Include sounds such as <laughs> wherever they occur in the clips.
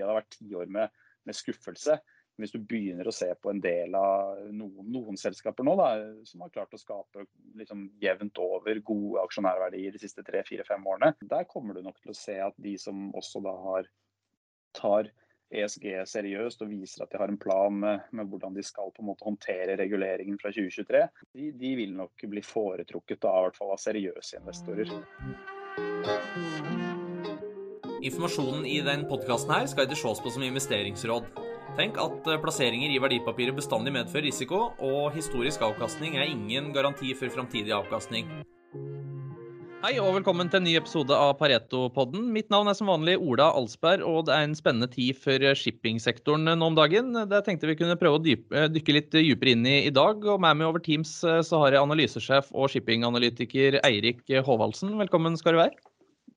mye det har vært tiår med, med skuffelse. Men Hvis du begynner å se på en del av noen, noen selskaper nå da, som har klart å skape liksom, jevnt over gode aksjonærverdier de siste tre, fire, fem årene, der kommer du nok til å se at de som også da har tar ESG seriøst og viser at de har en plan med, med hvordan de skal på en måte håndtere reguleringen fra 2023, de, de vil nok bli foretrukket av, i hvert fall av seriøse investorer. Informasjonen i den podkasten skal ikke ses på som investeringsråd. Tenk at eh, plasseringer i verdipapiret bestandig medfører risiko, og historisk avkastning er ingen garanti for framtidig avkastning. Hei og velkommen til en ny episode av Pareto-podden. Mitt navn er som vanlig Ola Alsberg, og det er en spennende tid for shippingsektoren nå om dagen. Det tenkte vi kunne prøve å dype, dykke litt dypere inn i i dag. Og med meg over Teams eh, så har jeg analysesjef og shippinganalytiker Eirik Håvaldsen. Velkommen skal du være.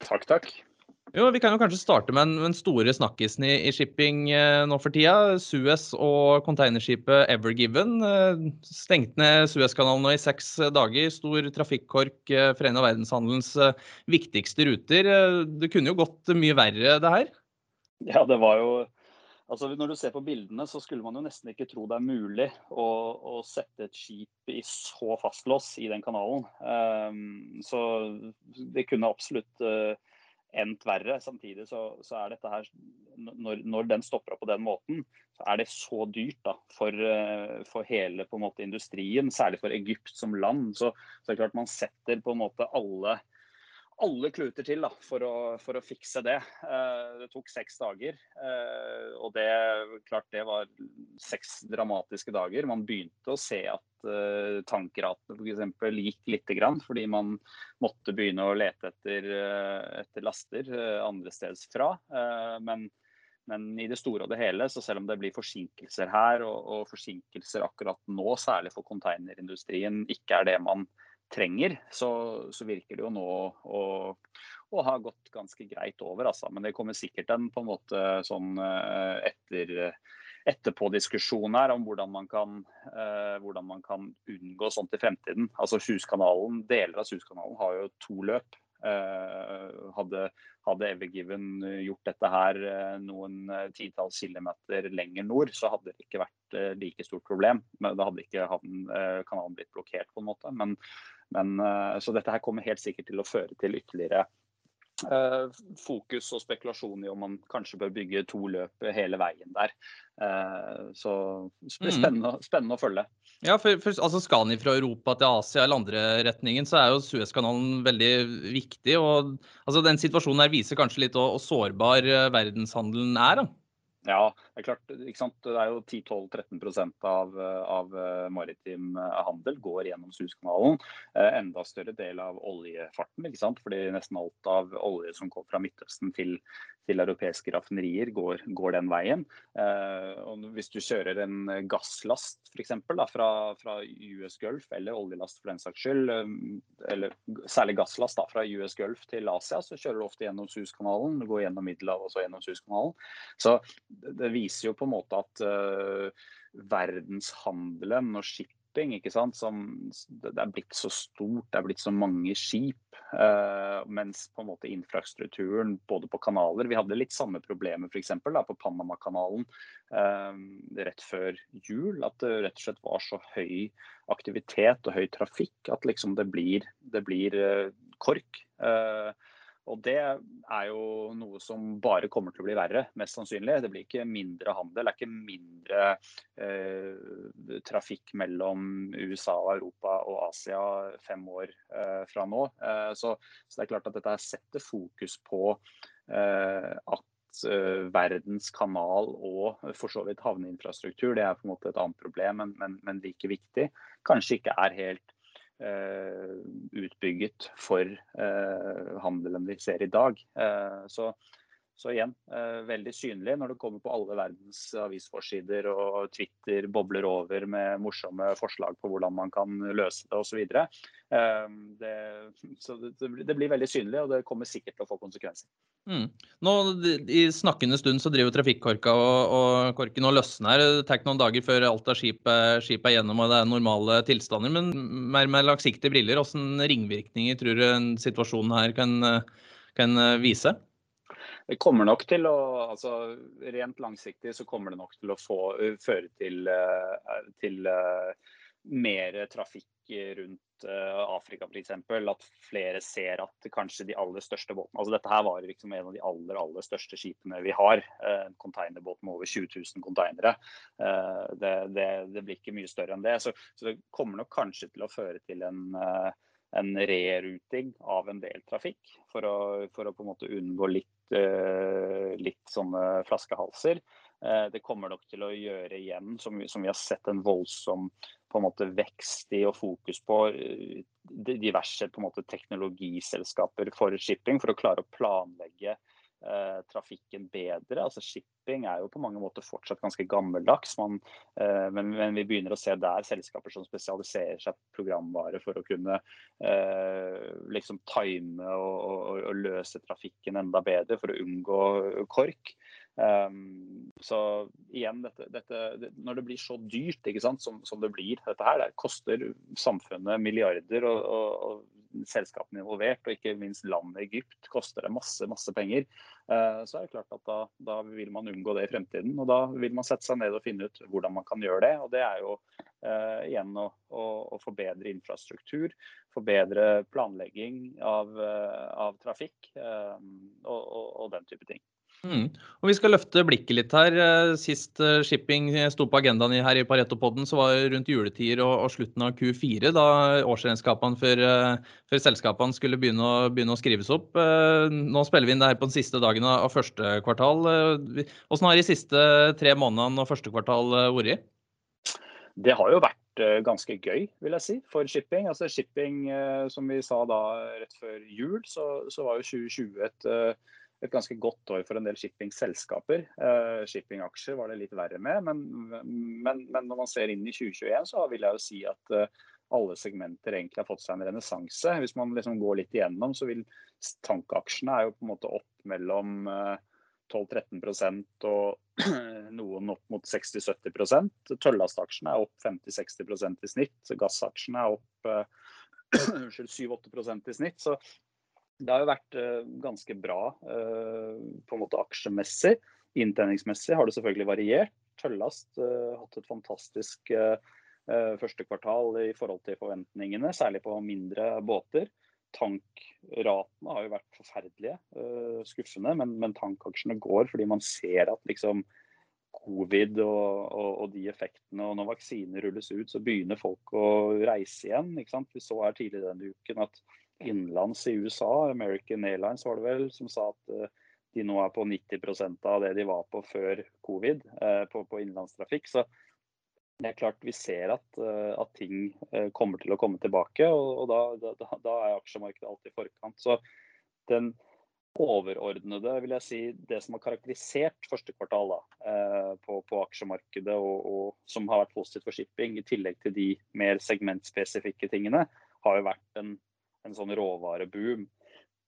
Takk, takk. Jo, Vi kan jo kanskje starte med den store snakkisen i, i, shipping eh, nå for tida. Suez og containerskipet Evergiven eh, stengte ned Suezkanalen nå i seks dager. Stor trafikkork eh, for en av verdenshandelens eh, viktigste ruter. Eh, det kunne jo gått mye verre, det her? Ja, det var jo Altså, når du ser på bildene, så skulle man jo nesten ikke tro det er mulig å, å sette et skip i så fastlås i den kanalen. Um, så det kunne absolutt uh, endt verre. Samtidig så, så, er dette her når, når, den stopper opp på den måten, så er det så dyrt da, for, eh, for hele måte, industrien, særlig for Egypt som land. Så, så er det klart man setter på en måte alle alle kluter til da, for, å, for, å, fikse det. Eh, det tok seks dager. Eh, og det, klart, det var seks dramatiske dager. Man begynte å se at eh, tankratene f.eks. gikk litt, grann, fordi man måtte begynne å lete etter, etter laster andre steds fra. Men, men, i det store og det hele, så selv om det blir forsinkelser her, og, og forsinkelser akkurat nå, særlig for konteinerindustrien, ikke er det man trenger, så, så virker det jo nå å, å, ha gått ganske greit over. Altså. Men det kommer sikkert en på en måte sånn eh, etter etterpå-diskusjon her om hvordan man, kan, eh, hvordan man kan unngå sånt i fremtiden. Altså Suskanalen, Deler av Suskanalen har jo to løp. Eh, hadde, hadde Evergiven gjort dette her eh, noen eh, titalls kilometer lenger nord, så hadde det ikke vært eh, like stort problem. Men da hadde ikke havn, kanalen blitt blokkert, på en måte. Men, men, eh, så dette her kommer helt sikkert til å føre til ytterligere Uh, fokus og spekulasjon i om man kanskje bør bygge to løp hele veien der. Uh, så det blir mm. spennende, spennende, å følge. Ja, for, for altså Skal den fra Europa til Asia eller andre retningen, så er jo Suezkanalen veldig viktig. og altså Den situasjonen her viser kanskje litt hvor sårbar verdenshandelen er. da. Ja, det er klart. Det er jo 10-12-13 av, av eh, maritim eh, handel går gjennom Suezkanalen. Eh, enda større del av oljefarten, ikke sant? fordi nesten alt av olje som går fra Midtøsten til, til europeiske raffinerier, går, går, den veien. Og hvis du kjører en gasslast f.eks. Fra, fra US Gulf, eller oljelast for den saks skyld, eller særlig gasslast da, fra US Gulf til Asia, så kjører du ofte gjennom Suezkanalen. Du går gjennom Middelhavet og så gjennom Suezkanalen. Så det viser jo på en måte at uh, verdenshandelen og shipping ikke sant, som, det er blitt så stort, det er blitt så mange skip. Uh, mens på en måte infrastrukturen både på kanaler Vi hadde litt samme problemer f.eks. på Panamakanalen uh, rett før jul. At det rett og slett var så høy aktivitet og høy trafikk at liksom det blir, det blir kork. Uh, og det er jo noe som bare kommer til å bli verre, mest sannsynlig. Det blir ikke mindre handel, det er ikke mindre eh, trafikk mellom USA og Europa og Asia fem år eh, fra nå. Eh, så, så, det er klart at dette setter fokus på eh, at eh, verdens kanal og for så vidt havneinfrastruktur, det er på en måte et annet problem, men, men, men like viktig. Kanskje ikke er helt utbygget for eh, handelen vi ser i dag. Eh, så, så igjen, veldig synlig når det kommer på alle verdens avisforsider og Twitter bobler over med morsomme forslag på hvordan man kan løse det osv. Så, det, så det, blir veldig synlig, og det kommer sikkert til å få konsekvenser. Mm. Nå, I snakkende stund så driver trafikkorka og, og korken og løsner. Det tar ikke noen dager før alt av skip, skip, er gjennom og det er normale tilstander. Men mer med langsiktige briller, hvilke ringvirkninger tror du situasjonen her kan, kan vise? Det kommer nok til å altså Rent langsiktig så kommer det nok til å få, føre til, til mer trafikk rundt Afrika f.eks. At flere ser at kanskje de aller største båtene altså Dette her var liksom en av de aller aller største skipene vi har. En containerbåt med over 20 000 konteinere. Det, det, det, blir ikke mye større enn det. Så, så, det kommer nok kanskje til å føre til en en reruting av en del trafikk for å, for å på en måte unngå litt, uh, litt sånne flaskehalser. Uh, det kommer nok til å gjøre igjen, som, som vi har sett en voldsom på en måte vekst i og fokus på uh, diverse på en måte teknologiselskaper for shipping, for å klare å planlegge eh, trafikken bedre. Altså Shipping er jo på mange måter fortsatt ganske gammeldags, man, eh, men, men, vi begynner å se der selskaper som spesialiserer seg programvare for å kunne eh, liksom time og, og, og, løse trafikken enda bedre for å unngå kork. Um, så igjen, dette, dette, når det blir så dyrt sant, som, som, det blir, dette her, det koster samfunnet milliarder. og, og selskapene involvert, og ikke minst landet Egypt koster det masse masse penger, eh, så er det klart at da, da, vil man unngå det i fremtiden. og Da vil man sette seg ned og finne ut hvordan man kan gjøre det. og Det er jo uh, igjen å, å, å forbedre infrastruktur, forbedre planlegging av, uh, av trafikk og, og, og den type ting. Mm. Og Vi skal løfte blikket litt her. Eh, sist eh, shipping sto på agendaen her i Pareto-podden, så var det rundt juletider og, og, slutten av Q4, da årsregnskapene for, eh, for selskapene skulle begynne å, begynne å, skrives opp. Nå spiller vi inn det her på den siste dagen av første kvartal. Hvordan har de siste tre månedene og første kvartal vært? Det har jo vært ganske gøy, vil jeg si, for shipping. Altså Shipping, som vi sa da rett før jul, så, så var jo 2020 et et ganske godt år for en del shippingselskaper. Uh, shippingaksjer var det litt verre med, men, men, men, når man ser inn i 2021, så vil jeg jo si at uh, alle segmenter egentlig har fått seg en renessanse. Hvis man liksom går litt igjennom, så vil tankaksjene er jo på en måte opp mellom uh, eh, 12-13% og <clears throat> noen opp mot 60-70% Tøllastaksjene er opp 50-60% i snitt. Gassaksjene er opp <clears throat> 7-8% i snitt. Så det har jo vært uh, ganske bra uh, på en måte aksjemessig. Inntjeningsmessig har det selvfølgelig variert. Tøllast har hatt et fantastisk første kvartal i forhold til forventningene, særlig på mindre båter. Tankratene har jo vært forferdelige, skuffende, men, men, tankaksjene går fordi man ser at liksom covid og, og, og, de effektene, og når vaksiner rulles ut, så begynner folk å reise igjen. Vi så her tidligere denne uken at innenlands i USA. American Airlines var det vel, som sa at eh, de nå er på 90% av det de var på før covid eh, på, på innenlandstrafikk. Så det er klart vi ser at, eh, at ting kommer til å komme tilbake, og, og da, da, da, er aksjemarkedet alltid i forkant. Så den overordnede, vil jeg si, det som har karakterisert første kvartal da, på, på, aksjemarkedet, og, og, som har vært positivt for shipping, i tillegg til de mer segmentspesifikke tingene, har jo vært en en sånn råvareboom.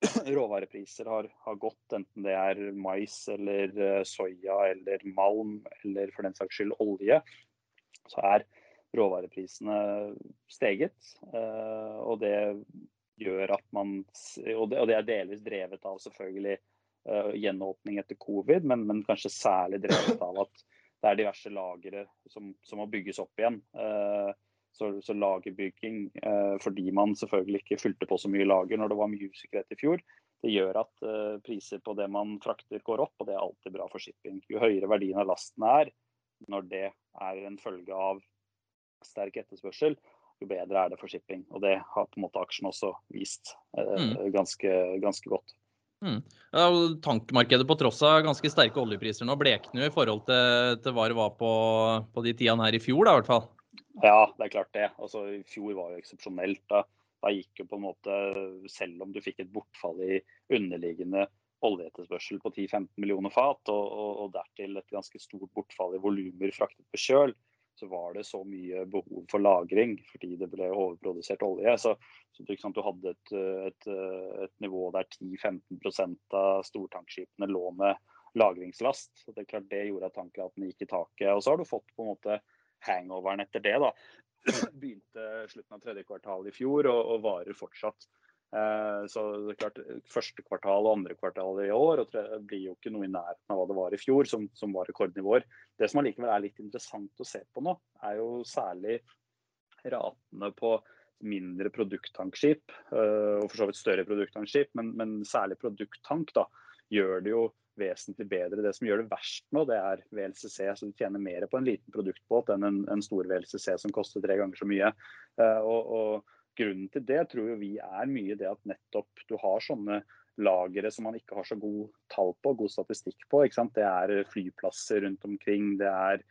<clears throat> Råvarepriser har, har, gått, enten det er mais eller eh, soya eller malm eller for den saks skyld olje. Så er råvareprisene steget. Eh, og det gjør at man Og det, og det er delvis drevet av selvfølgelig uh, gjenåpning etter covid, men, men, kanskje særlig drevet av at det er diverse lagre som, som må bygges opp igjen. Uh, så, så lagerbygging, eh, fordi man selvfølgelig ikke fylte på så mye lager når det var mye usikkerhet i fjor, det gjør at eh, priser på det man frakter går opp, og det er alltid bra for shipping. Jo høyere verdien av lasten er, når det er en følge av sterk etterspørsel, jo bedre er det for shipping. Og det har på en måte aksjen også vist eh, mm. ganske, ganske, godt. Mm. Ja, tankmarkedet på tross av ganske sterke oljepriser nå blekner jo i forhold til, til hva det var på, på de tidene her i fjor, da, i hvert fall. Ja, det er klart det. Altså, I fjor var jo eksepsjonelt. Da, da gikk jo på en måte, selv om du fikk et bortfall i underliggende oljeetterspørsel på 10-15 millioner fat, og, og, og, dertil et ganske stort bortfall i volumer fraktet på kjøl, så var det så mye behov for lagring fordi det ble overprodusert olje. Så, så du hadde et, et, et nivå der 10-15% av stortankskipene lå med lagringslast. Så det, er klart det gjorde at tankraten gikk i taket. Og så har du fått på en måte hangoveren etter det. da, <clears throat> Begynte slutten av tredje kvartal i fjor og, og varer fortsatt. Så det er klart, Første kvartal og andre kvartal i år og blir jo ikke noe i nærheten av hva det var i fjor, som, som var rekordnivåer. Det som allikevel er litt interessant å se på nå, er jo særlig ratene på mindre produkttankskip, og for så vidt større produkttankskip, men, men særlig produkttank da, gjør det jo vesentlig bedre. Det som gjør det verst nå, det er VLCC. Så du tjener mer på en liten produktbåt enn en, en stor VLCC som koster tre ganger så mye. og, og grunnen til det tror vi er mye det at nettopp du har sånne lagre som man ikke har så god tall på, god statistikk på. Det er flyplasser rundt omkring, det er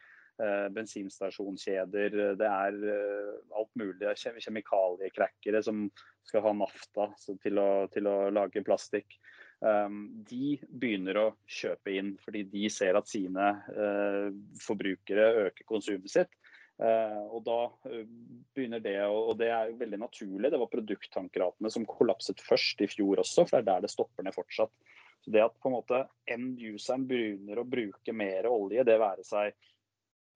eh, bensinstasjonskjeder, det er eh, alt mulig. Kjemikaliekrekkere som skal ha nafta til å, til å lage plastikk. Um, de begynner å kjøpe inn fordi de ser at sine uh, forbrukere øker konsumet sitt. Uh, og da uh, begynner det, og det er veldig naturlig. Det var produkttankratene som kollapset først i fjor også, for det er der det stopper ned fortsatt. Så Det at på en måte end-useren begynner å bruke mer olje, det være seg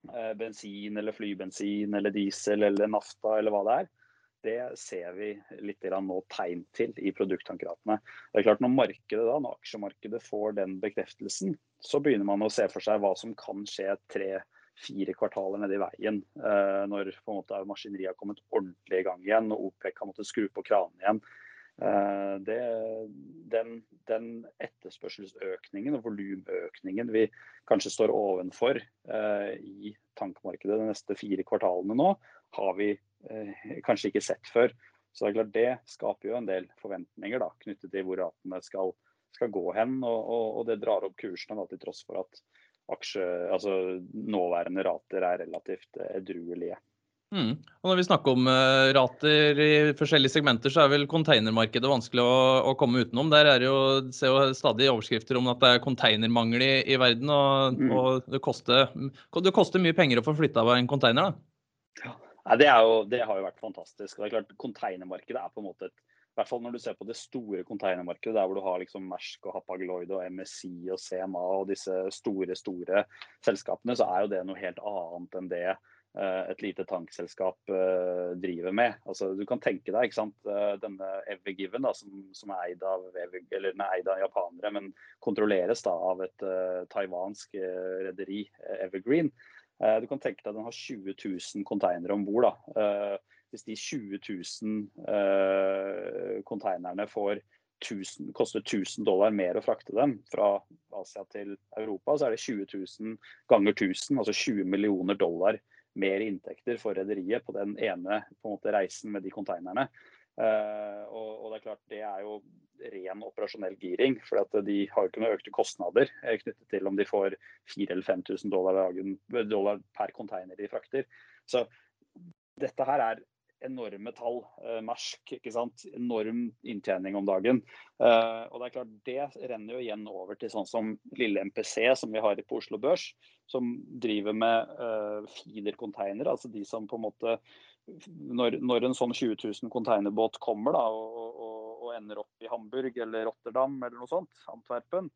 uh, bensin eller flybensin eller diesel eller nafta eller hva det er, det ser vi litt nå tegn til i er klart Når når aksjemarkedet får den bekreftelsen, så begynner man å se for seg hva som kan skje tre fire kvartaler nede i veien eh, når på en måte maskineriet har kommet ordentlig i gang igjen og OPEC har måttet skru på kranen igjen. Eh, det, den, den, etterspørselsøkningen og volumøkningen vi kanskje står ovenfor eh, i tankmarkedet de neste fire kvartalene nå, har vi kanskje ikke sett før. Så det er klart det skaper jo en del forventninger da, knyttet til hvor ratene skal, skal gå hen. Og, og, og, det drar opp kursene da, til tross for at aksje, altså nåværende rater er relativt eh, edruelige. Mm. Og når vi snakker om uh, rater i forskjellige segmenter, så er vel containermarkedet vanskelig å, å komme utenom. Der er jo, ser jo stadig overskrifter om at det er containermangel i, i verden. Og, mm. og det, koster, det, koster, mye penger å få flytta av en container. da. Ja, det, jo, det, har jo vært fantastisk. Det er klart, Konteinermarkedet er på en måte et i hvert fall når du ser på det store konteinermarkedet, der hvor du har liksom Mersk og Hapag-Lloyd og MSI og CMA og disse store, store selskapene, så er jo det noe helt annet enn det eh, et lite tankselskap uh, driver med. Altså, du kan tenke deg ikke sant? Uh, denne Evergiven, da, som, som, er eid av, eller, nei, eid av japanere, men kontrolleres da, av et uh, taiwansk rederi, Evergreen. Du kan tenke deg at den har 20 000 containere om bord hvis de 20 000 eh, konteinerne får 1000, koster 1000 dollar mer å frakte dem fra Asia til Europa, så er det 20 000 ganger 1000, altså 20 millioner dollar mer inntekter for rederiet på den ene på måte, reisen med de konteinerne. Uh, og, og, det er klart det er jo ren operasjonell giring. For de har jo ikke noen økte kostnader eh, knyttet til om de får 4000 eller 5000 dollar, dollar per container de frakter. Så dette her er enorme tall. Uh, Mersk, ikke sant. Enorm inntjening om dagen. Uh, og Det er klart, det renner jo igjen over til sånn som lille MPC, som vi har på Oslo Børs, som driver med uh, feeder-containere. Altså de som på en måte når, når en sånn 20 000 containerbåt kommer da, og, og, og, ender opp i Hamburg eller Rotterdam eller noe sånt, Antwerpen,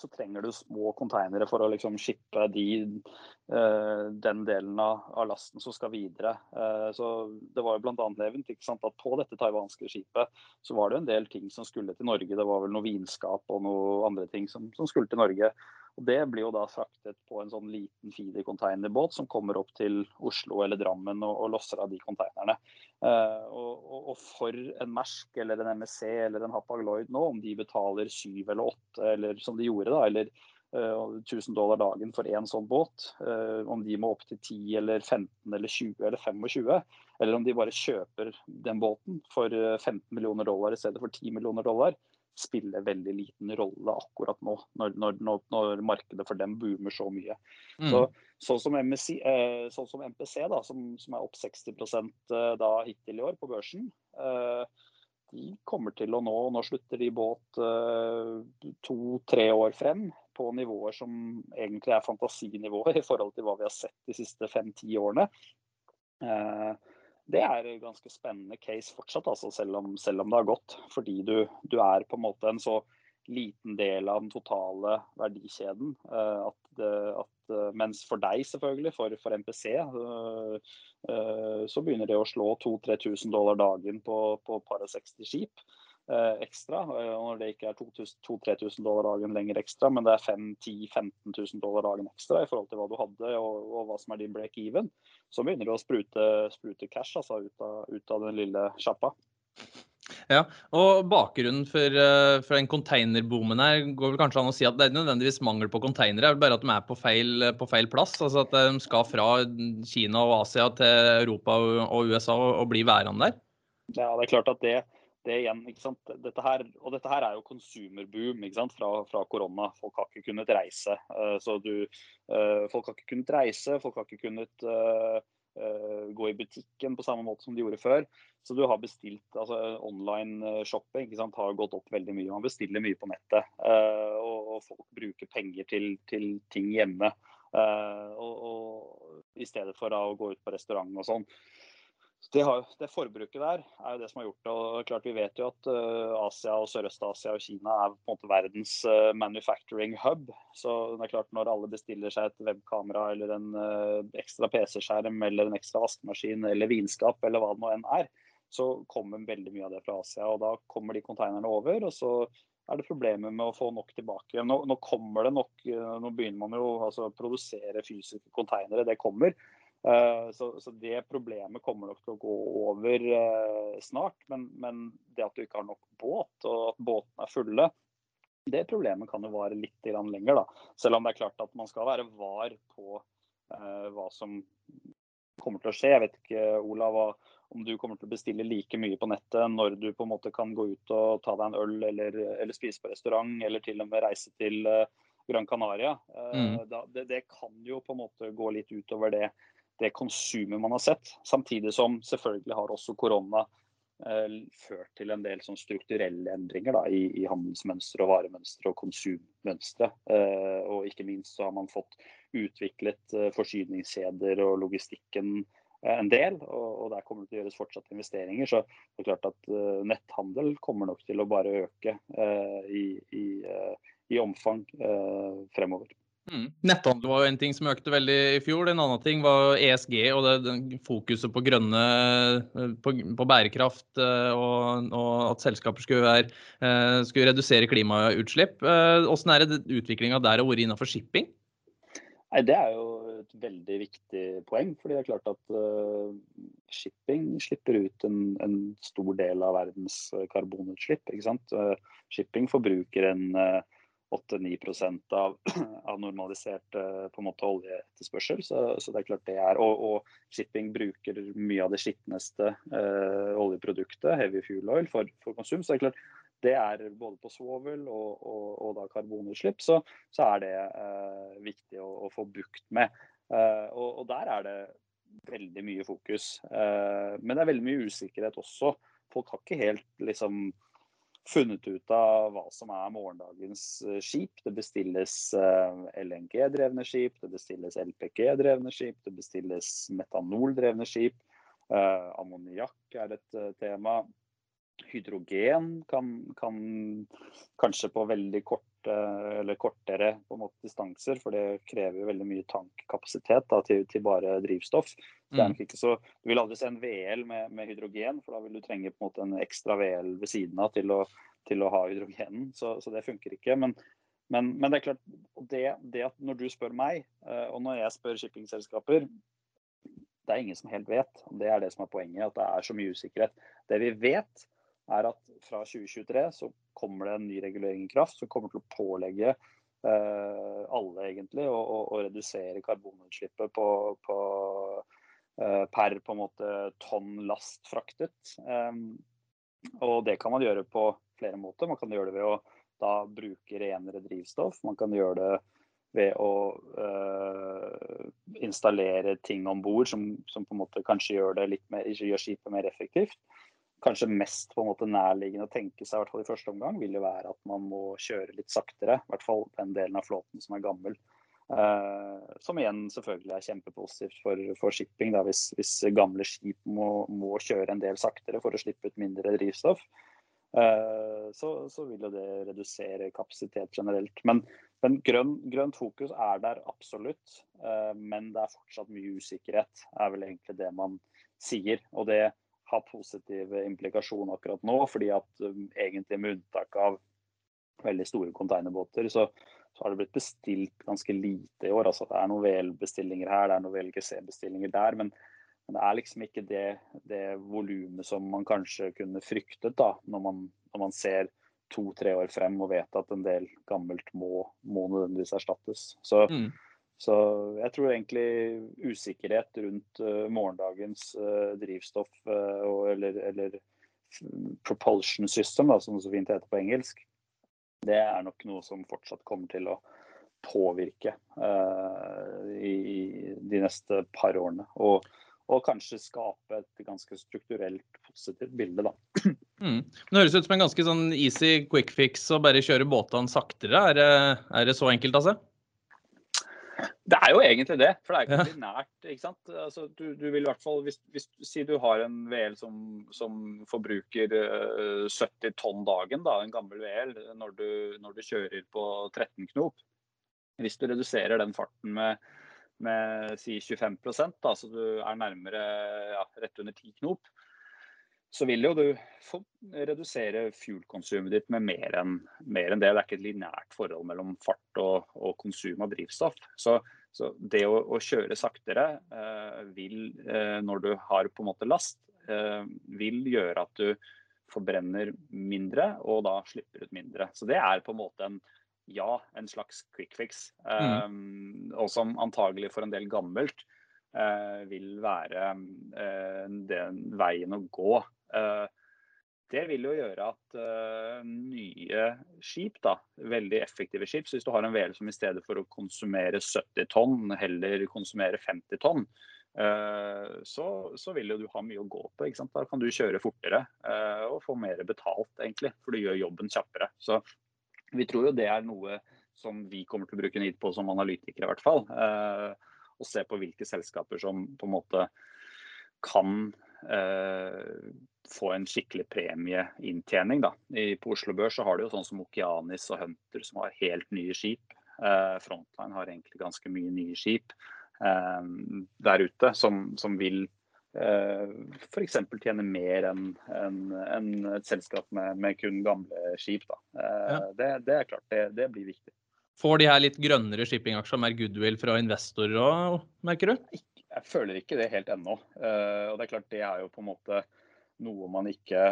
så trenger du små konteinere for å liksom shippe de, uh, den delen av, av, lasten som skal videre. Uh, så Det var jo bl.a. nevnt at på dette taiwanske skipet så var det en del ting som skulle til Norge. Det var vel noe vinskap og noe andre ting som, som skulle til Norge. Og Det blir jo da fraktet på en sånn liten feeder-containerbåt som kommer opp til Oslo eller Drammen og, og losser av de konteinerne. Uh, og, og, for en Mersk eller en MSC eller en Hapag-Lloyd nå, om de betaler syv eller åtte, eller som de gjorde da, eller uh, eh, 1000 dollar dagen for én sånn båt, uh, om de må opp til 10 eller 15 eller 20 eller 25, eller om de bare kjøper den båten for 15 millioner dollar i stedet for 10 millioner dollar, spiller veldig liten rolle akkurat nå, når, når, når markedet for dem boomer så mye. Mm. Så, sånn, som MSC, eh, sånn som MPC, da, som, som, er opp 60 eh, da hittil i år på børsen, eh, de kommer til å nå Nå slutter de båt eh, to-tre år frem på nivåer som egentlig er fantasinivåer i forhold til hva vi har sett de siste fem-ti årene. Eh, det er en ganske spennende case fortsatt, altså, selv, om, selv, om, det har gått. Fordi du, du, er på en måte en så liten del av den totale verdikjeden. Uh, at, at uh, mens for deg, selvfølgelig, for, for MPC, eh, så begynner det å slå 2000-3000 dollar dagen på, på par og 60 skip. Eh, ekstra. Og når det ikke er 2000-3000 dollar dagen lenger ekstra, men det er 5 10 15 000 dollar dagen ekstra i forhold til hva du hadde og, og hva som er din break even, så begynner du å sprute, sprute cash altså, ut, av, ut av den lille sjappa. Ja, og Bakgrunnen for, uh, for den containerboomen her går vel kanskje an å si at det er nødvendigvis mangel på containere, bare at de er på feil, på feil, plass. altså At de skal fra Kina og Asia til Europa og USA og, og bli værende der. Ja, det er klart at det, det igjen, ikke sant? Dette her, og dette her er jo konsumerboom? Fra, fra korona. Folk har ikke kunnet reise. Uh, så du, uh, folk har ikke kunnet reise, folk har ikke kunnet gå i butikken på samme måte som de gjorde før. Så du har bestilt altså Online eh, shopping ikke sant, har gått opp veldig mye. Man bestiller mye på nettet. Og, folk bruker penger til, til ting hjemme. Og, og, I stedet for å gå ut på restaurant og sånn. Det, har, det, forbruket der er jo det som har gjort det. og klart Vi vet jo at uh, Asia og Sørøst-Asia og Kina er på en måte verdens uh, manufacturing hub. Så det er klart når alle bestiller seg et webkamera eller en uh, ekstra PC-skjerm eller en ekstra vaskemaskin eller vinskap eller hva det nå enn er, så kommer veldig mye av det fra Asia. og Da kommer de konteinerne over. og så er det problemer med å få nok tilbake. Nå, nå kommer det nok, eh, nå begynner man jo altså, å produsere fysiske konteinere. Det kommer. Uh, så, så, det problemet kommer nok til å gå over uh, snart. Men, men, det at du ikke har nok båt, og at båtene er fulle, det problemet kan jo vare litt lenger. da. Selv om det er klart at man skal være var på uh, hva som kommer til å skje. Jeg vet ikke, Olav, om du kommer til å bestille like mye på nettet når du på en måte kan gå ut og ta deg en øl eller, eller spise på restaurant, eller til og med reise til uh, Gran Canaria. Uh, mm. da, det, det, kan jo på en måte gå litt utover det, det konsumet man har sett. Samtidig som selvfølgelig har også korona uh, ført til en del sånn strukturelle endringer da, i, i handelsmønstre og varemønstre og konsummønstre. og ikke minst så har man fått utviklet forsyningskjeder og logistikken Eh, en del, og, der kommer det til å gjøres fortsatt investeringer. Så det er klart at uh, netthandel kommer nok til å bare øke uh, i, i, i, omfang fremover. Mm. Netthandel var jo en ting som økte veldig i fjor. En annen ting var ESG og det, fokuset på grønne på, på bærekraft og, og, at selskaper skulle, være, skulle redusere klimautslipp. Hvordan er det utviklinga der har vært innenfor shipping? Nei, Det er jo et veldig viktig poeng. fordi det er klart at uh, shipping slipper ut en, en, stor del av verdens eh, karbonutslipp. ikke sant? Uh, shipping forbruker en uh, 8-9 av, <clears throat> av normalisert på en måte oljeetterspørsel. Så, så, det er klart det er, og, og shipping bruker mye av det skitneste oljeproduktet, heavy fuel oil, for, for konsum. så det er klart det er både på svovel og, og, og da karbonutslipp, så, så er det eh, viktig å, å, få bukt med. Eh, og, der er det veldig mye fokus. Eh, men det er veldig mye usikkerhet også. Folk har ikke helt liksom funnet ut av hva som er morgendagens eh, skip. Det bestilles eh, LNG-drevne skip, det bestilles LPG-drevne skip, det bestilles metanoldrevne skip. Eh, ammoniakk er et tema hydrogen kan, kan, kanskje på veldig korte eller kortere måte distanser, for det krever veldig mye tankkapasitet da, til, til, bare drivstoff. Mm. Så, du vil aldri se en VL med, med, hydrogen, for da vil du trenge på en måte en ekstra VL ved siden av til å, til å ha hydrogenen. Så, så, det funker ikke. Men, men, men det er klart, det, det, at når du spør meg, eh, og når jeg spør shippingselskaper, det er ingen som helt vet. Det er det som er poenget, at det er så mye usikkerhet. Det vi vet, er at fra 2023 så kommer det en ny regulering i kraft som kommer til å pålegge eh, alle egentlig å, å, å, redusere karbonutslippet på, på, eh, per på måte tonn last fraktet. Eh, og det kan man gjøre på flere måter. Man kan gjøre det ved å da bruke renere drivstoff. Man kan gjøre det ved å øh, installere ting om bord som, som, på en måte kanskje gjør, litt mer, gjør skipet mer effektivt kanskje mest på en måte nærliggende å tenke seg, i hvert fall i første omgang, vil jo være at man må kjøre litt saktere. I hvert fall den delen av flåten som er gammel. Uh, som igjen selvfølgelig er kjempepositivt for, for shipping. Da, hvis, hvis, gamle skip må, må, kjøre en del saktere for å slippe ut mindre drivstoff. Uh, så, så, vil jo det redusere kapasitet generelt. Men, men grønn, grønt fokus er der absolutt. Uh, men det er fortsatt mye usikkerhet, er vel egentlig det man sier. Og det ha positiv implikasjon akkurat nå. fordi at um, egentlig med unntak av veldig store containerbåter, så, så, har det blitt bestilt ganske lite i år. altså Det er noen VL-bestillinger her, det er noen VLGC-bestillinger der. Men, men, det er liksom ikke det, det volumet som man kanskje kunne fryktet da, når man, når man ser to-tre år frem og vet at en del gammelt må, må nødvendigvis erstattes. Så, mm. Så, jeg tror egentlig usikkerhet rundt uh, morgendagens uh, drivstoff uh, og, eller, eller, propulsion system, da, som det så fint heter på engelsk, det er nok noe som fortsatt kommer til å påvirke i, i de neste par årene. Og og kanskje skape et ganske strukturelt positivt bilde, da. Mm. Det høres ut som en ganske sånn easy quick fix å bare kjøre båtene saktere. Er det, er det så enkelt, altså? Det er jo egentlig det, for det er ikke ja. ikke sant? Altså, du, du, vil i hvert fall, hvis, hvis Si du har en VL som, som forbruker uh, 70 tonn dagen, da, en gammel VL, når du, når du kjører på 13 knop. Hvis du reduserer den farten med med si 25 da, så du er nærmere ja, rett under 10 knop, så vil jo du få redusere fuel-konsumet ditt med mer enn, mer enn, det. Det er ikke et lineært forhold mellom fart og, og konsum av drivstoff. Så, så det å, å, kjøre saktere eh, vil, eh, når du har på en måte last, eh, vil gjøre at du forbrenner mindre og da slipper ut mindre. Så det er på en måte en ja, en slags quick fix. Mm. Um, og som antagelig for en del gammelt uh, vil være uh, den veien å gå. Uh, det vil jo gjøre at nye skip, da, veldig effektive skip, så hvis du har en VL som i stedet for å konsumere 70 tonn, heller konsumere 50 tonn, så, så, vil jo du ha mye å gå på. Da kan du kjøre fortere og få mer betalt, egentlig, for du gjør jobben kjappere. Så vi tror jo det er noe som vi kommer til å bruke NID på som analytikere, i hvert fall. Eh, og se på hvilke selskaper som på en måte kan eh, få en skikkelig premieinntjening. Da. I, på Oslo Børs så har du jo sånn som Okeanis og Hunter som har helt nye skip. Eh, Frontline har egentlig ganske mye nye skip eh, der ute som, som vil Eh, f.eks. tjene mer enn en, en et selskap med, med, kun gamle skip. Eh, ja. Det, det, er klart, det, det, blir viktig. Får de her litt grønnere shippingaksjer mer goodwill fra investorer òg, merker du? Jeg føler ikke det helt ennå. Eh, og det er klart det er jo på en måte noe man ikke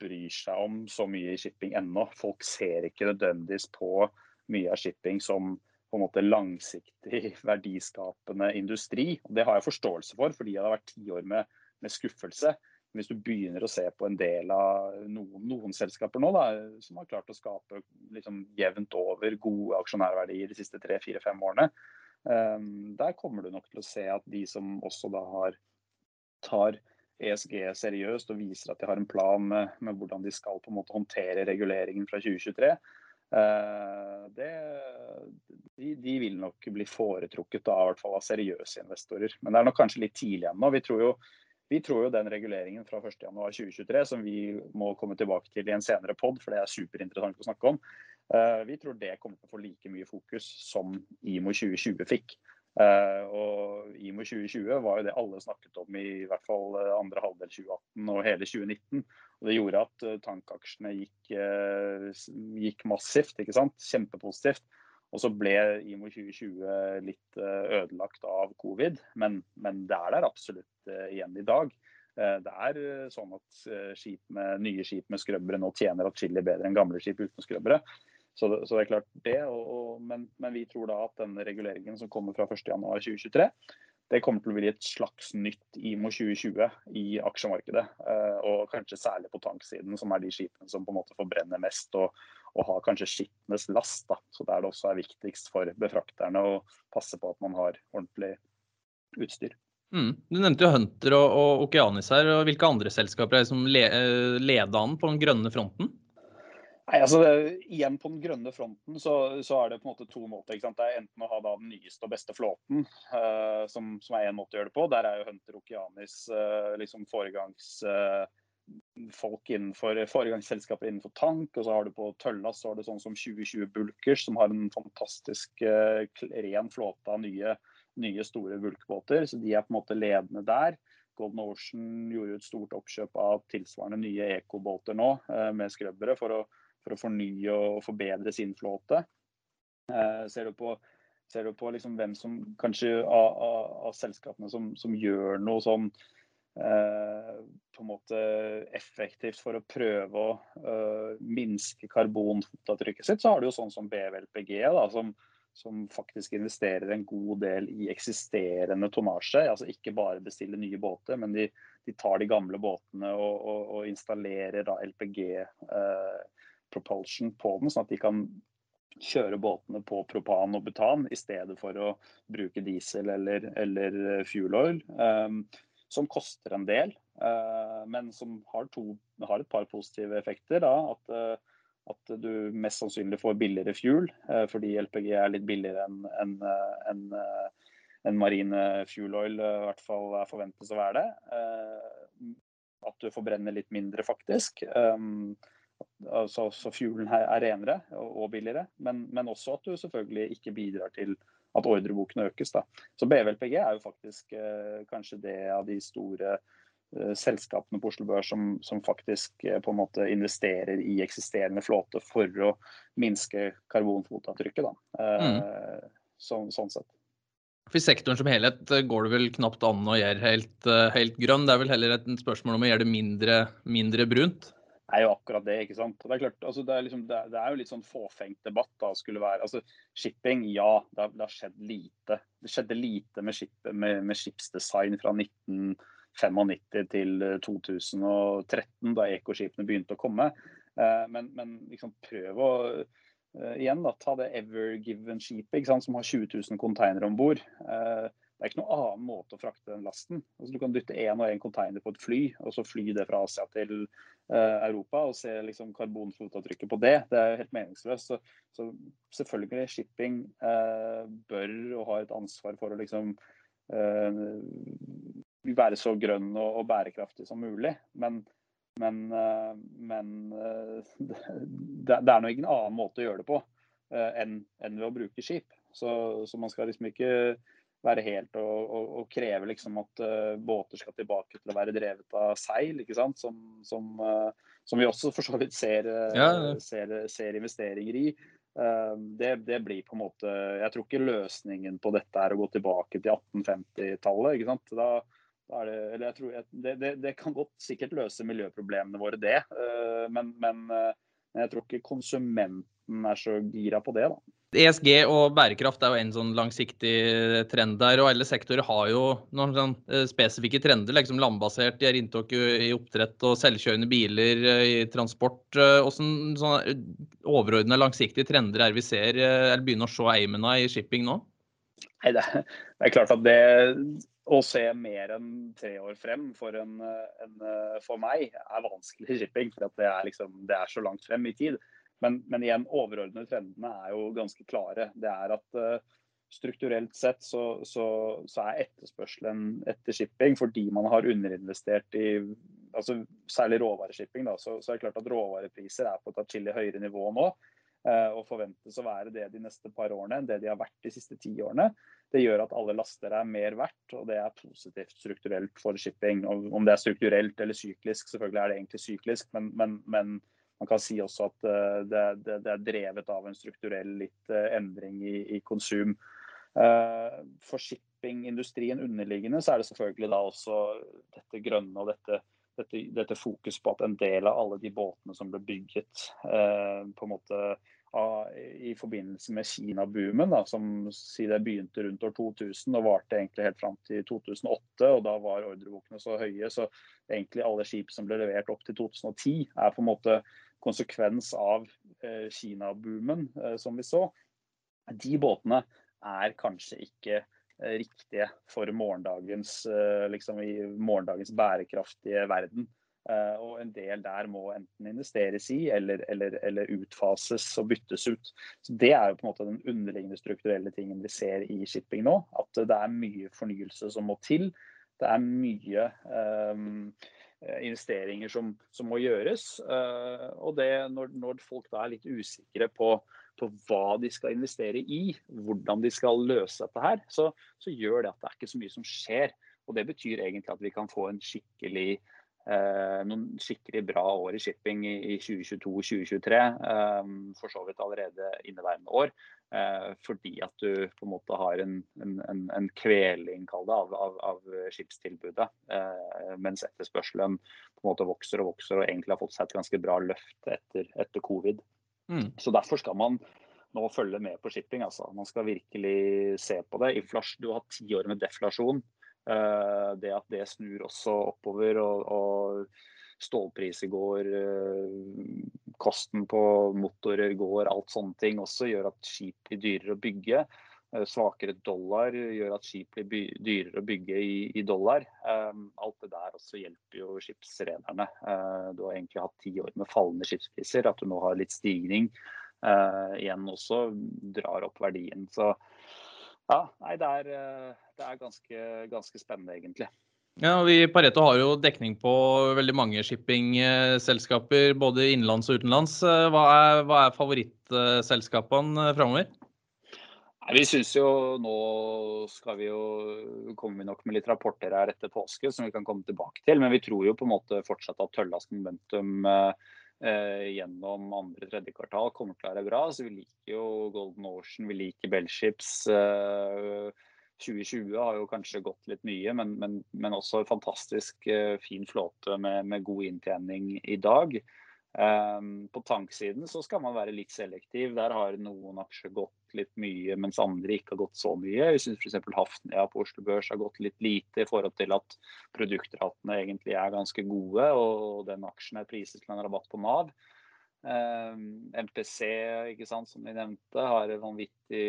bryr seg om så mye i shipping ennå. Folk ser ikke nødvendigvis på mye av shipping som på en måte langsiktig <laughs> verdiskapende industri. Det har jeg forståelse for, fordi det har vært ti år med, med, skuffelse. Men hvis du begynner å se på en del av noen, noen selskaper nå da, som har klart å skape liksom, jevnt over gode aksjonærverdier de siste tre, fire, fem årene, um, der kommer du nok til å se at de som også da har tar ESG seriøst og viser at de har en plan med, med hvordan de skal på en måte håndtere reguleringen fra 2023, Eh, det, de, de, vil nok bli foretrukket av, hvert fall av seriøse investorer. Men det er nok kanskje litt tidlig ennå. Vi tror jo, vi tror jo den reguleringen fra 1.1.2023, som vi må komme tilbake til i en senere pod, for det er superinteressant å snakke om, eh, vi tror det kommer til å få like mye fokus som IMO 2020 fikk. Uh, og IMO 2020 var jo det alle snakket om i, hvert fall eh, andre halvdel 2018 og hele 2019. Og det gjorde at uh, tankaksjene gikk, gikk, massivt, ikke sant? kjempepositivt. Og så ble IMO 2020 litt ødelagt av covid, men, men det er der absolutt igjen i dag. Det er sånn at skip med, nye skip med skrøbbere nå tjener atskillig bedre enn gamle skip uten skrøbbere. Så så det, er klart det, og, og, men, men, vi tror da at denne reguleringen som kommer fra 1.1.2023, det kommer til å bli et slags nytt IMO 2020 i aksjemarkedet. Eh, og kanskje særlig på tanksiden, som er de skipene som på en måte forbrenner mest og, og har kanskje skitnes last. Da. Så der det også er viktigst for befrakterne å passe på at man har ordentlig utstyr. Mm. Du nevnte jo Hunter og, og Okeanis her. og Hvilke andre selskaper er det som le, eh, leder an på den grønne fronten? Nei, altså Igjen på den grønne fronten så, så, er det på en måte to måter. ikke sant? Det er enten å ha da den nyeste og beste flåten, uh, som, som, er én måte å gjøre det på. Der er jo Hunter Okeanis uh, liksom foregangsfolk Uh, innenfor foregangsselskaper innenfor tank. Og så har du på Tøllas så har du sånn som 2020 Bulkers, som har en fantastisk ren flåte av nye, nye store bulkbåter. Så de er på en måte ledende der. Golden Ocean gjorde et stort oppkjøp av tilsvarende nye ekobåter nå, med skrøbbere for å, for å fornye og forbedre sin flåte. Ser du på Ser du på liksom hvem som kanskje av, av, av selskapene som, som, gjør noe sånn eh, på en måte effektivt for å prøve å eh, minske karbonfotavtrykket sitt, så har du jo sånn som BVLPG, da, som, som, faktisk investerer en god del i eksisterende tonnasje. altså Ikke bare bestiller nye båter, men de, de tar de gamle båtene og, og, og installerer da LPG eh, propulsion på den, sånn at de kan kjøre båtene på propan og butan i stedet for å bruke diesel eller, eller fuel oil. Um, som koster en del, uh, men som har, to, har, et par positive effekter. Da, at, uh, at, du mest sannsynlig får billigere fuel, uh, fordi LPG er litt billigere enn en, en, en marine fuel oil i hvert fall er forventes å være det. At du forbrenner litt mindre, faktisk. Um, altså, så fuelen her er renere og billigere. Men, men, også at du selvfølgelig ikke bidrar til at ordreboken økes. Da. Så BVLPG er jo faktisk eh, kanskje det av de store eh, selskapene på Oslo Børs som, som faktisk eh, på en måte investerer i eksisterende flåte for å minske karbonfotavtrykket. Da. Eh, mm. så, sånn sett. For sektoren som helhet eh, går det vel knapt an å gjøre helt, eh, helt grønn. Det er vel heller et spørsmål om å gjøre det mindre, mindre brunt? Er jo akkurat det. ikke sant? Det er klart, altså det, er liksom, det, det, er jo litt sånn fåfengt debatt. da, skulle være, altså Shipping, ja, det har, det har skjedd lite. Det skjedde lite med, skip, med, med skipsdesign fra 1995 til 2013, da ekoskipene begynte å komme. Eh, men, men liksom prøv å eh, igjen da, ta det Ever Given-skipet som har 20 000 containere om bord. Uh, det er ikke noen annen måte å frakte den lasten. Altså, du kan dytte én og én container på et fly, og så fly det fra Asia til uh, Europa og se liksom, karbonfotavtrykket på det. Det er jo helt meningsløst. Så, så selvfølgelig shipping uh, bør og har et ansvar for å liksom uh, være så grønn og, og, bærekraftig som mulig. Men, men, men det, det, er nå ingen annen måte å gjøre det på enn, en ved å bruke skip. Så, så man skal liksom ikke være helt og, og, og kreve liksom at uh, båter skal tilbake til å være drevet av seil, ikke sant? Som, som, uh, som vi også for så vidt ser, uh, ja, ja. ser, ser investeringer i. Det, det, blir på en måte Jeg tror ikke løsningen på dette er å gå tilbake til 1850-tallet. ikke sant? Da, da er det, eller jeg tror, det, det, det, kan godt sikkert løse miljøproblemene våre, det. Men, men jeg tror ikke konsumenten er så gira på det. da. ESG og bærekraft er jo en sånn langsiktig trend der. og Alle sektorer har jo noen sånn eh, spesifikke trender, liksom landbasert de er inntog i oppdrett og selvkjørende biler eh, i transport. Hvordan sånn, sånne overordna langsiktige trender er vi ser, eller begynner å se eimen av i shipping nå? Nei, det, er klart at det å se mer enn tre år frem for, en, en, for meg er vanskelig i shipping. For det er, liksom, det er så langt frem i tid. Men, men igjen, overordnede trendene er jo ganske klare. Det er at uh, strukturelt sett så, så, så, er etterspørselen etter shipping fordi man har underinvestert i altså særlig råvareshipping. Da, så, så, er det klart at råvarepriser er på et atskillig høyere nivå nå. Uh, og forventes å være det de neste par årene enn det de har vært de siste ti årene. Det gjør at alle laster er mer verdt, og det er positivt strukturelt for shipping. Om det er strukturelt eller syklisk, selvfølgelig er det egentlig syklisk, men, men, men man kan si også at eh, det, det, det er drevet av en strukturell litt eh, endring i, i konsum. Eh, for shippingindustrien underliggende så er det selvfølgelig da også dette grønne og dette, dette, dette fokus på at en del av alle de båtene som ble bygget på en måte i forbindelse med Kina-boomen, som si det begynte rundt år 2000 og varte egentlig helt fram til 2008. og Da var ordrebokene så høye, så egentlig alle skip som ble levert opp til 2010, er på en måte konsekvens av eh, Kina-boomen eh, som vi så. De båtene er kanskje ikke eh, riktige for morgendagens, liksom, i morgendagens bærekraftige verden. Uh, og en del der må enten investeres i eller, eller, eller, utfases og byttes ut. Så Det er jo på en måte den underliggende strukturelle tingen vi ser i shipping nå. At det er mye fornyelse som må til. Det er mye um, investeringer som, som, må gjøres. Uh, og det, når, når, folk da er litt usikre på, på, hva de skal investere i, hvordan de skal løse dette her, så, så gjør det at det er ikke så mye som skjer. Og Det betyr egentlig at vi kan få en skikkelig Eh, noen skikkelig bra år i shipping i 2022-2023. Eh, for så vidt allerede inneværende år. Eh, fordi at du på en måte har en, en, en kveling av, av, av skipstilbudet. Mens etterspørselen på en måte vokser og vokser og egentlig har fått seg et ganske bra løft etter, etter covid. Mm. Så derfor skal man nå følge med på shipping. Altså. Man skal virkelig se på det. Du har ti år med deflasjon. Eh, det at det snur også oppover og, og stålpriser går, eh, kosten på motorer går, alt sånne ting også gjør at skip blir dyrere å bygge. Eh, svakere dollar gjør at skip blir dyrere å bygge i, i dollar. alt det der også hjelper jo skipsrederne. du har egentlig hatt ti år med fallende skipspriser. At du nå har litt stigning igjen også drar opp verdien. Så ja, nei, det er, eh, det er ganske, ganske, spennende, egentlig. Ja, vi i Pareto har jo dekning på veldig mange shippingselskaper, både innenlands og utenlands. Eh, hva er, hva er favorittselskapene framover? Vi syns jo nå skal vi jo komme nok med litt rapporter her etter påske som vi kan komme tilbake til. Men vi tror jo på en måte fortsatt at Tøllas momentum eh, eh, gjennom andre-tredje kvartal kommer til å være bra. Så vi liker jo Golden Ocean, vi liker Bellships. Eh, 2020 har jo kanskje gått litt mye, men, men, men også fantastisk eh, fin flåte med, med, god inntjening i dag. Um, på tanksiden så skal man være litt selektiv. Der har noen aksjer gått litt mye, mens andre ikke har gått så mye. Vi syns f.eks. Hafnia på Oslo Børs har gått litt lite i forhold til at produktratene egentlig er ganske gode, og den aksjen er priset til en rabatt på Nav. MPC, ikke sant, som vi nevnte, har en vanvittig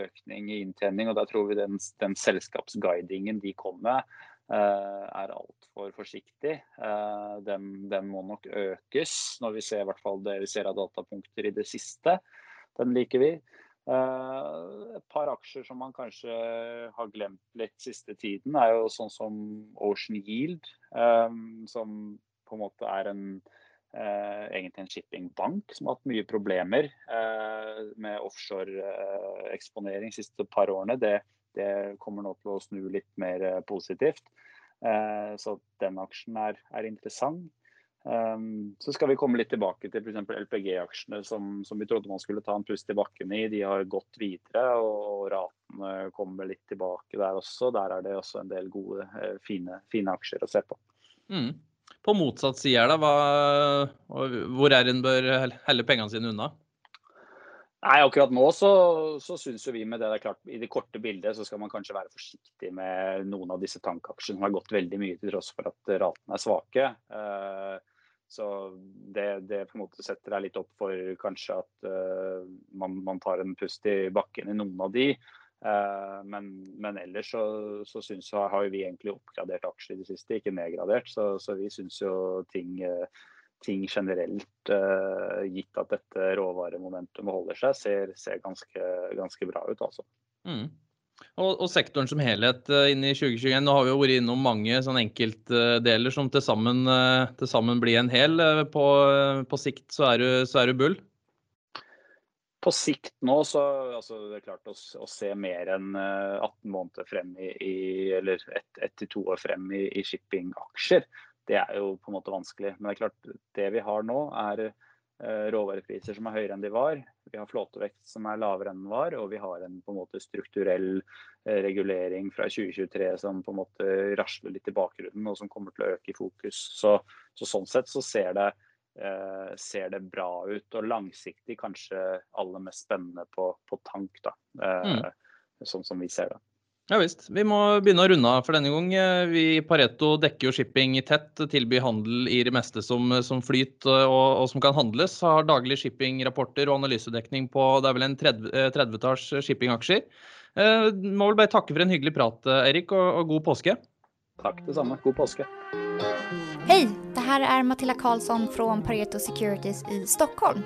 økning i inntjening. og Der tror vi den, den selskapsguidingen de kom med, Eh, er altfor forsiktig. Eh, den, den, må nok økes, når vi ser hvert fall det vi ser av datapunkter i det siste. Den liker vi. Eh, et par aksjer som man kanskje har glemt litt siste tiden, er jo sånn som Ocean Yield, som på en måte er en Uh, egentlig en shippingbank som har hatt mye problemer uh, med offshore-eksponering uh, siste par årene. Det det kommer nå til å snu litt mer eh, positivt. Eh, så den aksjen er, er interessant. Um, så skal vi komme litt tilbake til f.eks. LPG-aksjene som, som, vi trodde man skulle ta en pust i bakken i. De har gått videre, og ratene kommer litt tilbake der også. Der er det også en del gode, eh, fine, fine aksjer å se på. Mm. På motsatt side, da, hva, hvor er en bør helle pengene sine unna? Nei, akkurat nå så, så syns vi med det det er klart, i det korte bildet så skal man kanskje være forsiktig med noen av disse tankaksjene som har gått veldig mye til tross for at ratene er svake. Uh, så det, det, på en måte setter deg litt opp for kanskje at uh, man, man, tar en pust i bakken i noen av de. Uh, men, men, ellers så, så synes, har vi egentlig oppgradert aksjer i det siste, ikke nedgradert. Så, så vi syns jo ting ting generelt, uh, gitt at dette råvaremomentumet holder seg, ser, ser ganske, ganske, bra ut. altså. Mm. Og, og, sektoren som helhet inn i 2021. Nå har vi jo vært innom mange sånn enkeltdeler som til sammen blir en hel. På, på, sikt så er, du, så er du bull? På sikt nå så altså det er klart å, å se mer enn 18 måneder frem i, i eller ett et til to år frem i, i shippingaksjer det er jo på en måte vanskelig. Men det er klart, det vi har nå, er eh, råvarepriser som er høyere enn de var. Vi har flåtevekt som er lavere enn den var, og vi har en på en måte strukturell eh, regulering fra 2023 som på en måte rasler litt i bakgrunnen, og som kommer til å øke i fokus. Så, så sånn sett så ser det, eh, ser det bra ut, og langsiktig kanskje aller mest spennende på, på tank, da. Eh, mm. Sånn som vi ser det. Ja visst. Vi må begynne å runde av for denne gang. Vi i Pareto dekker jo shipping tett, tilbyr handel i det meste som, som flyter og, og, som kan handles. Har daglig shippingrapporter og analysedekning på det er vel en 30-talls 30 shippingaksjer. Eh, må vel bare takke for en hyggelig prat, Erik, og, og god påske. Takk det samme. God påske. Hei, det her er Matilda Karlsson fra Pareto Securities i Stockholm.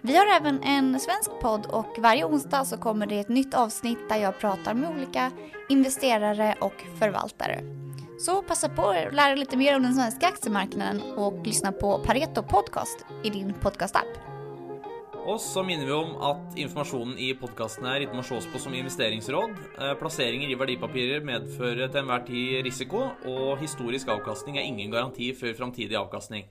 Vi har även en svensk podd och varje onsdag så kommer det ett nytt avsnitt där jag pratar med olika investerare och förvaltare. Så passa på att lära lite mer om den svenska aktiemarknaden och lyssna på Pareto Podcast i din podcastapp. Og så minner vi om at informasjonen i podkasten her ikke må ses på som investeringsråd. Eh, plasseringer i verdipapirer medfører til enhver tid risiko, og historisk avkastning er ingen garanti for framtidig avkastning.